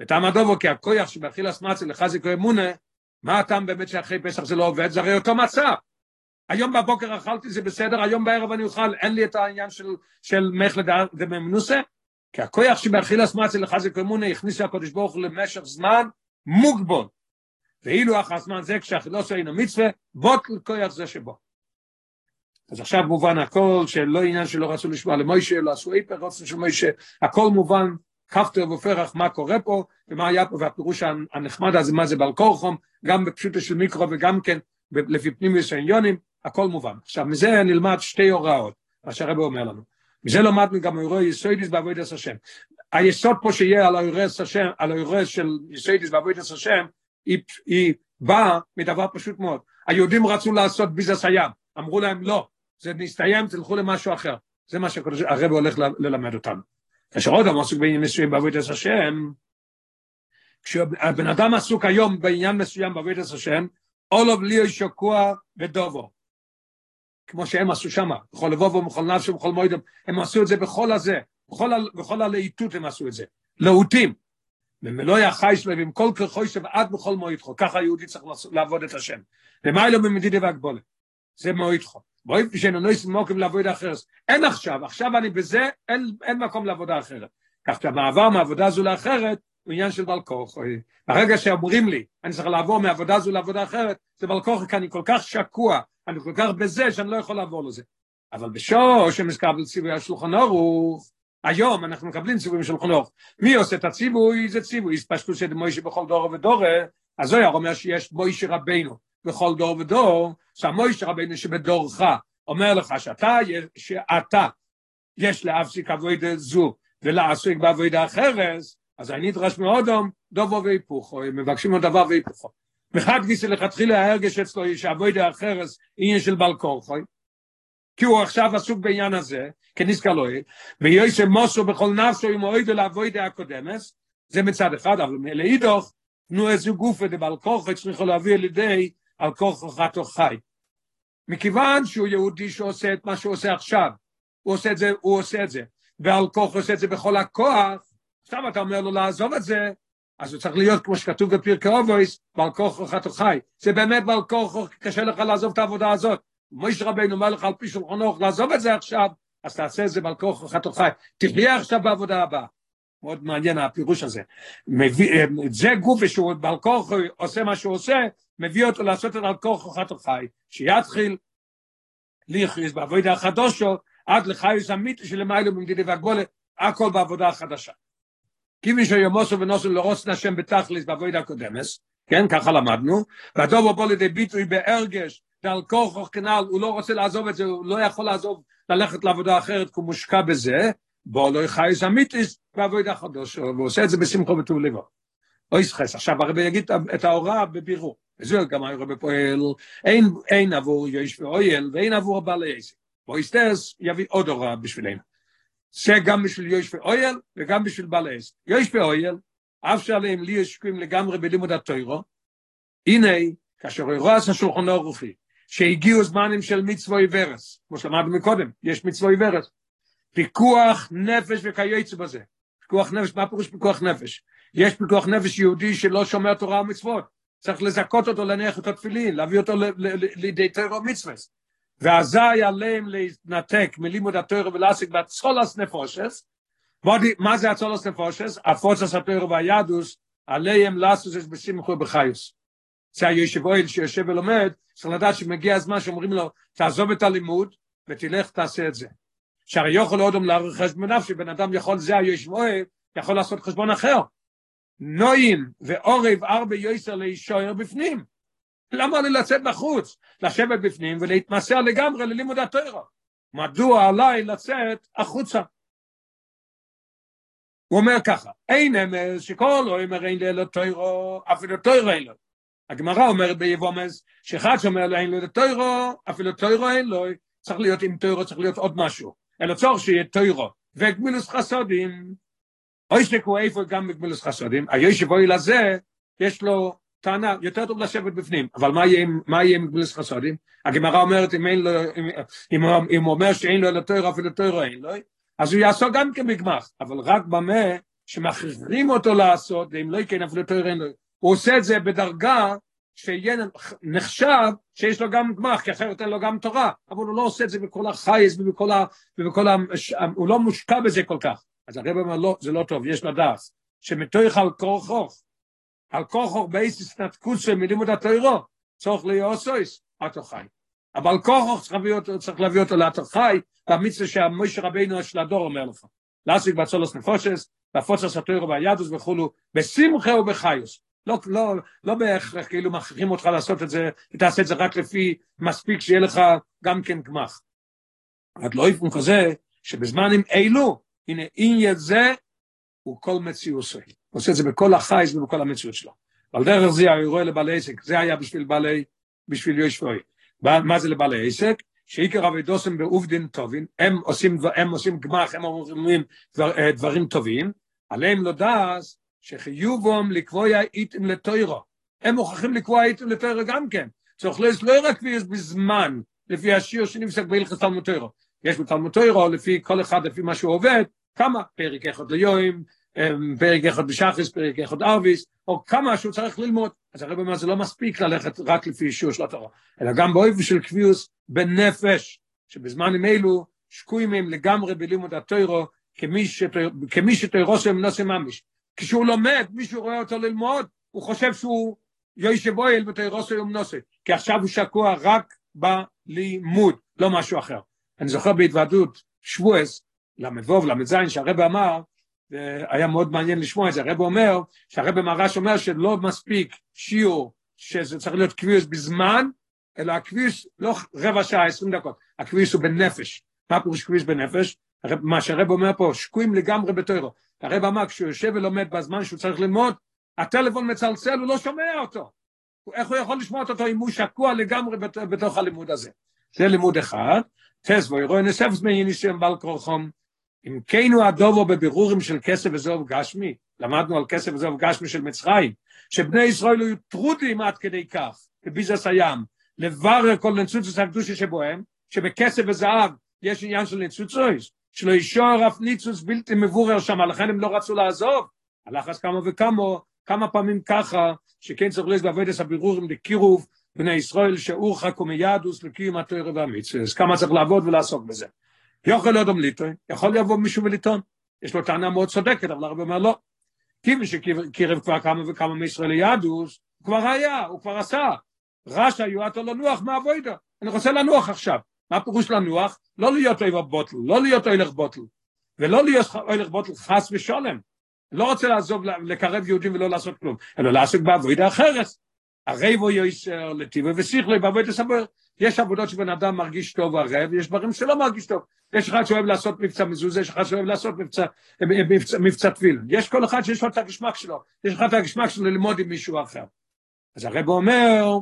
וטעם הדובו, כי הכויח שבאכיל אסמצי לחזיקו אמונה, מה הטעם באמת שאחרי פסח זה לא עובד? זה הרי אותו מצב. היום בבוקר אכלתי זה בסדר, היום בערב אני אוכל, אין לי את העניין של, של מחלד דממנוסה, כי הכויח שבאכיל אסמצי לחזיקו אמונה הכניס הקדוש ברוך הוא למשך זמן מוגבול. ואילו אחר הזמן זה כשאכילוסו אינו מצווה, בוטל כויח זה שבו. אז עכשיו מובן הכל שלא עניין שלא רצו לשמוע למוישה, לא עשו איפר רוצים של מוישה, הכל מובן, כפתר ופרח מה קורה פה, ומה היה פה, והפירוש הנחמד הזה, מה זה בעל כורחום, גם בפשוטו של מיקרו וגם כן לפי פנימיוס העניונים, הכל מובן. עכשיו מזה נלמד שתי הוראות, מה שהרב אומר לנו. מזה למדנו גם אירועי יסוידיס בעבודת השם. היסוד פה שיהיה על האירועס השם, על האירועס של יסוידיס בעבודת השם, היא, היא באה מדבר פשוט מאוד. היהודים רצו לעשות ביזס הים, אמרו להם לא, זה נסתיים, תלכו למשהו אחר. זה מה שהרב הולך ללמד אותנו. כאשר עוד עסוק בעניין מסוים בעבודת השם, כשהבן אדם עסוק היום בעניין מסוים בעבודת השם, אולוב ליאו שקוע בדובו. כמו שהם עשו שם, בכל לבובו, בכל נפשו, בכל מוידם, הם עשו את זה בכל הזה, בכל, בכל הלהיטות הם עשו את זה. להוטים. ומלוא יחי שלו ועם כל כרחוי עד בכל מועידכו, ככה היהודי צריך לעבוד את השם. ומה אלו במדידה והגבולה? זה מועידכו. בואי פשענו נויס מוקים לעבודה אחרת. אין עכשיו, עכשיו אני בזה, אין, אין מקום לעבודה אחרת. כך שהמעבר מעבודה זו לאחרת הוא עניין של בעל. ברגע שאומרים לי, אני צריך לעבור מעבודה זו לעבודה אחרת, זה בעל כי אני כל כך שקוע, אני כל כך בזה שאני לא יכול לעבור לזה. אבל בשור שמזכבל ציווי השולחן אורוך, היום אנחנו מקבלים ציוויים של חנוך. מי עושה את הציווי? זה ציווי. פשטו שדמוישה בכל דור ודור, אז זוהר אומר שיש מוישה רבנו. בכל דור ודור, שהמוישה רבינו שבדורך אומר לך שאתה, שאתה יש להפסיק עבודה זו ולעסוק בעבודה אחרת, אז אני נדרש מאודום דובו והיפוכו, מבקשים עוד דבר והיפוכו. מחד גיסא לכתחילה ההרגש אצלו יש עבודה אחרת, עניין של בעל כורחוי, כי הוא עכשיו עסוק בעניין הזה, כנזכר לא יהיה, ויועסם מוסו בכל נפשו עם אוידו לעבודה הקודמס, זה מצד אחד, אבל לאידוך, תנו איזה גופה דבעל כורחוי צריכו להביא על ידי על כוח חתו חי. מכיוון שהוא יהודי שעושה את מה שהוא עושה עכשיו, הוא עושה את זה, הוא עושה את זה, ועל כוח עושה את זה בכל הכוח, עכשיו אתה אומר לו לעזוב את זה, אז הוא צריך להיות כמו שכתוב בפרקי אובויס, בעל כוח חתו חי. זה באמת בעל כוח, קשה לך לעזוב את העבודה הזאת. מויש רבינו אומר לך על פי שולחנו, לעזוב את זה עכשיו, אז תעשה את זה בעל כוח חתו חי. תחיה עכשיו בעבודה הבאה. מאוד מעניין הפירוש הזה. מביא, אה, זה גוף שהוא בעל כוח עושה מה שהוא עושה, מביא אותו לעשות את על כוח חתו חי. שיתחיל ליכריז בעבודה החדושו, עד לחיוס אמיתי שלמיילו במדידי והגבולת, הכל בעבודה החדשה. כיוון שיומוסו ונוסו לרוץ נשם בתכליס בעבודה הקודמת, כן, ככה למדנו, והדובו בוא לידי ביטוי בהרגש, ועל כורחו כנ"ל, הוא לא רוצה לעזוב את זה, הוא לא יכול לעזוב, ללכת לעבודה אחרת, כי הוא מושקע בזה, בוא לא חייס אמיתיס בעבודה חדוש, והוא עושה את זה בשמחו וטוב לבו. אוי סחס, עכשיו הרבי יגיד את ההוראה בבירור, וזה גם הרבי פועל, אין, אין עבור יש ואויל, ואין עסק. בוא יסטרס, יביא עוד הוראה בשבילנו. זה גם בשביל יוש ואויל וגם בשביל בעל עסק. יוש ואויל, אף שעליהם לי יש שקועים לגמרי בלימוד התוירו, הנה, כאשר הוא רואה השולחון הרוחי, שהגיעו זמנים של מצווה עיוורס, כמו שלמדנו מקודם, יש מצווה עיוורס, פיקוח נפש וכייצא בזה. פיקוח נפש, מה פירוש פיקוח נפש? יש פיקוח נפש יהודי שלא שומר תורה ומצוות, צריך לזכות אותו להניח את התפילין, להביא אותו לידי תורה ומצווה. ואזי עליהם להתנתק מלימוד התורה ולהשיג בצולס נפושס, מה זה הצולס נפושס? הפוצס התורה והיהדוס, עליהם לעשות את בשמחו בחיוס. זה היושב אוהל שיושב ולומד, צריך לדעת שמגיע הזמן שאומרים לו, תעזוב את הלימוד ותלך תעשה את זה. שהרי יכול עוד לערוך חשבון נפשי, בן אדם יכול, זה היושב אוהל, יכול לעשות חשבון אחר. נועים ועורב ארבע יויסר להישאר בפנים. למה לי לצאת בחוץ? לשבת בפנים ולהתמסר לגמרי ללימוד התורה. מדוע עליי לצאת החוצה? הוא אומר ככה, אין אמס שכל לא אומר אין לי תוירו, אפילו תוירו אין לו. הגמרא אומרת ביבומס, שאחד שאומר לו אין לי תוירו, אפילו תוירו אין לו, צריך להיות עם תוירו, צריך להיות עוד משהו. אלא צורך שיהיה תוירו. וגמילוס חסודים, אוי שתקו איפה גם בגמילוס חסודים, היושב אוי לזה, יש לו טענה, יותר טוב לשבת בפנים, אבל מה יהיה, עם גבולס חסודים? הגמרא אומרת, אם, הוא אומר שאין לו אלא תוירו, אפילו תוירו אין לו, אז הוא יעשו גם כן בגמח, אבל רק במה שמכריחים אותו לעשות, ואם לא יקן אפילו תוירו אין לו, הוא עושה את זה בדרגה שיהיה נחשב שיש לו גם גמח, כי אחרת אין לו גם תורה, אבל הוא לא עושה את זה בכל החייס ובכל ה... ובכל ה הוא לא מושקע בזה כל כך. אז הרב אומר, לא, זה לא טוב, יש לדעת, שמתוך על כורחוך, על כוחו בייסיס נתקוסה מלימוד התוירו, צורך ליאוסויס, אתו חי. אבל להביא אותו, צריך להביא אותו לאתו חי, והמצווה שהמוישה רבינו של הדור אומר לך. להשיג בצולוס נפושס, והפוצס התוירו והידוס וכולו, בשמחה ובחיוס. לא, לא, לא בהכרח כאילו מכריחים אותך לעשות את זה, ותעשה את זה רק לפי מספיק שיהיה לך גם כן גמח. עד לא יפון כזה, שבזמנים אלו, הנה עניין זה, הוא כל מציאוסי. הוא עושה את זה בכל החייס ובכל המציאות שלו. על דרך זה הוא רואה לבעלי עסק, זה היה בשביל בעלי, בשביל יושבוי. מה זה לבעלי עסק? שעיקר אבידוסם בעובדין טובים, הם עושים, הם עושים גמח, הם אומרים דבר, אה, דברים טובים, עליהם לא דעס שחיובום לקבוע איתם לתוירו. הם מוכרחים לקבוע איתם לתוירו גם כן. צריך לס לא רק בזמן, לפי השיר שנפסק בהלכת תלמוד תוירו. יש בתלמוד תוירו, לפי כל אחד, לפי מה שהוא עובד, כמה? פרק אחד ליום, פרק אחד בשחס, פרק אחד ארביס, או כמה שהוא צריך ללמוד. אז הרב אומר, זה לא מספיק ללכת רק לפי אישור של התורה, אלא גם באויב של קביעוס בנפש, שבזמנים אלו שקועים הם לגמרי בלימוד התוירו, כמי שתוירו שלהם נושא ממש. כשהוא לומד, מישהו רואה אותו ללמוד, הוא חושב שהוא יושב אוהל ותוירו שלהם נושא, כי עכשיו הוא שקוע רק בלימוד, לא משהו אחר. אני זוכר בהתוועדות שבועס, ל"ו, ל"ז, שהרב אמר, היה מאוד מעניין לשמוע את זה, הרב אומר, שהרב מרש אומר שלא מספיק שיעור, שזה צריך להיות קביעוס בזמן, אלא הקביעוס לא רבע שעה, עשרים דקות, הקביעוס הוא בנפש. מה פירוש קביעוס בנפש? מה שהרב אומר פה, שקועים לגמרי בתוירו. הרב אמר, כשהוא יושב ולומד בזמן שהוא צריך ללמוד, הטלפון מצלצל, הוא לא שומע אותו. איך הוא יכול לשמוע אותו אם הוא שקוע לגמרי בתוך הלימוד הזה? זה לימוד אחד. תסבו, ירוי נספס מייניסים בעל כורחום, אם כן הוא הדובו בבירורים של כסף וזוב גשמי, למדנו על כסף וזוב גשמי של מצרים, שבני ישראל היו טרודים עד כדי כך, בביזס הים, לברר כל נצוצוס הקדושי שבוהם, שבכסף וזהב יש עניין של נצוצוס, שלא ישור אף ניצוס בלתי מבורר שם, לכן הם לא רצו לעזוב. הלחץ כמה וכמה, כמה פעמים ככה, שכן צריך להיות בעבודת הבירורים לקירוב בני ישראל, שאורחק ומיהדוס לקיום התוירה והמצווה. אז כמה צריך לעבוד ולעסוק בזה. יכול להיות ליטוי, יכול לבוא מישהו ולטעון. יש לו טענה מאוד צודקת, אבל הרבה אומר לא. כי מי שקירב כבר כמה וכמה מישראל ליהדוס, הוא כבר היה, הוא כבר עשה. רש"א יועטו לנוח מהאבוידו. אני רוצה לנוח עכשיו. מה פירוש לנוח? לא להיות אוהב בוטל, לא להיות אוהלך בוטל, ולא להיות אוהלך בוטל חס ושולם. לא רוצה לעזוב, לקרב יהודים ולא לעשות כלום, אלא לעסוק בעבודה אחרת. הרי בו יויסר, לטיבו ושכלו, בעבודה סבר. יש עבודות שבן אדם מרגיש טוב ערב, יש דברים שלא מרגיש טוב. יש אחד שאוהב לעשות מבצע מזוזה, יש אחד שאוהב לעשות מבצע, מבצע, מבצע תפיל. יש כל אחד שיש לו את הגשמק שלו, יש לך את הגשמק שלו ללמוד עם מישהו אחר. אז הרב אומר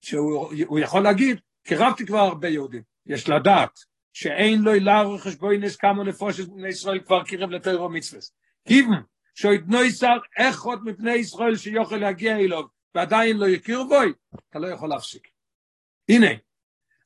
שהוא יכול להגיד, קירבתי כבר הרבה יהודים, יש לדעת שאין לו לערוך חשבוינס כמה נפושת בני ישראל כבר קירב לתוירו מצווה. כיוון שאיתנו שר איכות מפני ישראל שיוכל להגיע אליו ועדיין לא יכיר בוי, אתה לא יכול להפסיק. הנה,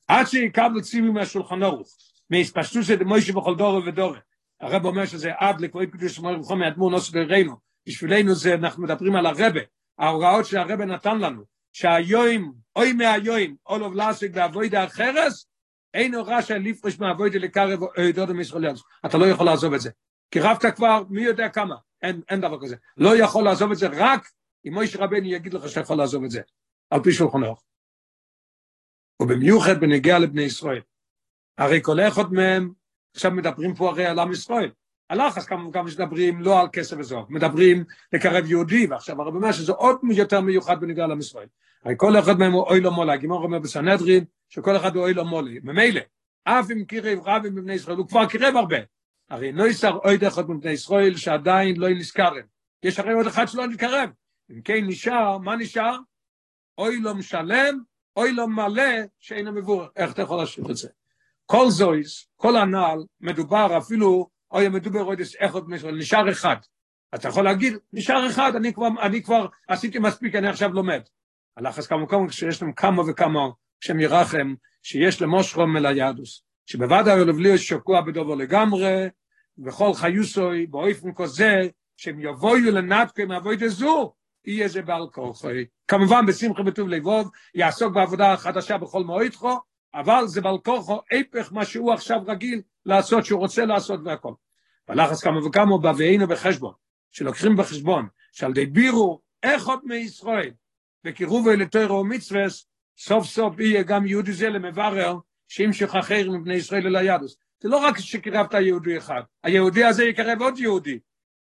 עד שיקבל ציבי מהשולחן ערוך, מהספשטות של מוישה בכל דורו ודורו, הרב אומר שזה עד לקרואי קדוש שמור וחום מאדמור נוסו דרנו, בשבילנו זה, אנחנו מדברים על הרבה, ההוראות שהרבה נתן לנו, שהיום, אוי מהיום, אולוב להשיג לעבודה אחרס, אינו רשע לפרש מעבודה לקרב דודו מישראל אתה לא יכול לעזוב את זה. כי רבת כבר מי יודע כמה, אין, אין דבר כזה. לא יכול לעזוב את זה רק אם מוישה רבני יגיד לך שאתה יכול לעזוב את זה, על פי שולחן ערוך. ובמיוחד בנגיע לבני ישראל. הרי כל אחד מהם, עכשיו מדברים פה הרי על עם ישראל. הלחץ וכמה שמדברים לא על כסף וזוהר, מדברים לקרב יהודי, ועכשיו הרב אומר שזה עוד יותר מיוחד בנגיע לעם ישראל. הרי כל אחד מהם הוא אוי לו מולה, הגימור אומר בסנהדרין, שכל אחד הוא אוי לו מולה. ממילא, אף אם קירב רבים מבני ישראל, הוא כבר קירב הרבה. הרי לא ישר עוד אחד מבני ישראל שעדיין לא נזכרם. יש הרי עוד אחד שלא נתקרב. אם כן נשאר, מה נשאר? אוי לו משלם, אוי לו מלא, שאינו מבורר. איך אתה יכול להשאיר את זה? כל זויס, כל הנעל, מדובר אפילו, אוי מדובר עוד אחד מישראל, נשאר אחד. אתה יכול להגיד, נשאר אחד, אני כבר, אני כבר עשיתי מספיק, אני עכשיו לומד. הלחץ כמה, כשיש להם כמה וכמה, שם ירחם, שיש למושכום אל היהדוס. שבוודאי הוא לבלי שקוע בדובו לגמרי, וכל חיוסוי, באופן כזה, שהם יבואו לנתקו מאבוי דזו, יהיה זה בעל כוחי. כמובן בשמחה בטוב לבוב, יעסוק בעבודה חדשה בכל מועדכו, אבל זה בעל כוחו הפך מה שהוא עכשיו רגיל לעשות, שהוא רוצה לעשות והכל. ולחץ כמה וכמה בהבאינו בחשבון, שלוקחים בחשבון, שעל ידי בירו איך עוד מישראל, וקירובו אל תוירו ומצווה, סוף סוף יהיה גם יהודי זה למברר, שימשך אחר מבני ישראל אל היהדוס. זה לא רק שקירבת יהודי אחד, היהודי הזה יקרב עוד יהודי.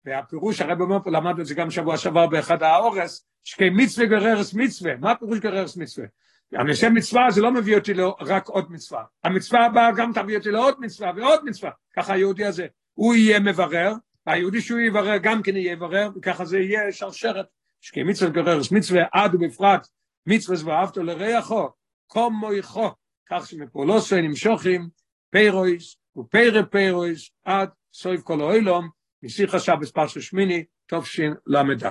והפירוש, הרב אומר פה, למדנו את זה גם שבוע שעבר באחד האורס, שכי מצווה גררס מצווה, מה הפירוש גררס מצווה? הנשם מצווה זה לא מביא אותי רק עוד מצווה, המצווה הבאה גם תביא אותי לעוד מצווה ועוד מצווה, ככה היהודי הזה, הוא יהיה מברר, היהודי שהוא יברר גם כן יהיה יברר, וככה זה יהיה שרשרת, שכי מצווה גררס מצווה עד ובפרט מצווה ואהבת לרעך כמוך, כך שמפעולתו נמשכים פירות ופירי פירות עד סוף כל העולם, משיחת שבת פרשת שמיני, תשל"ד.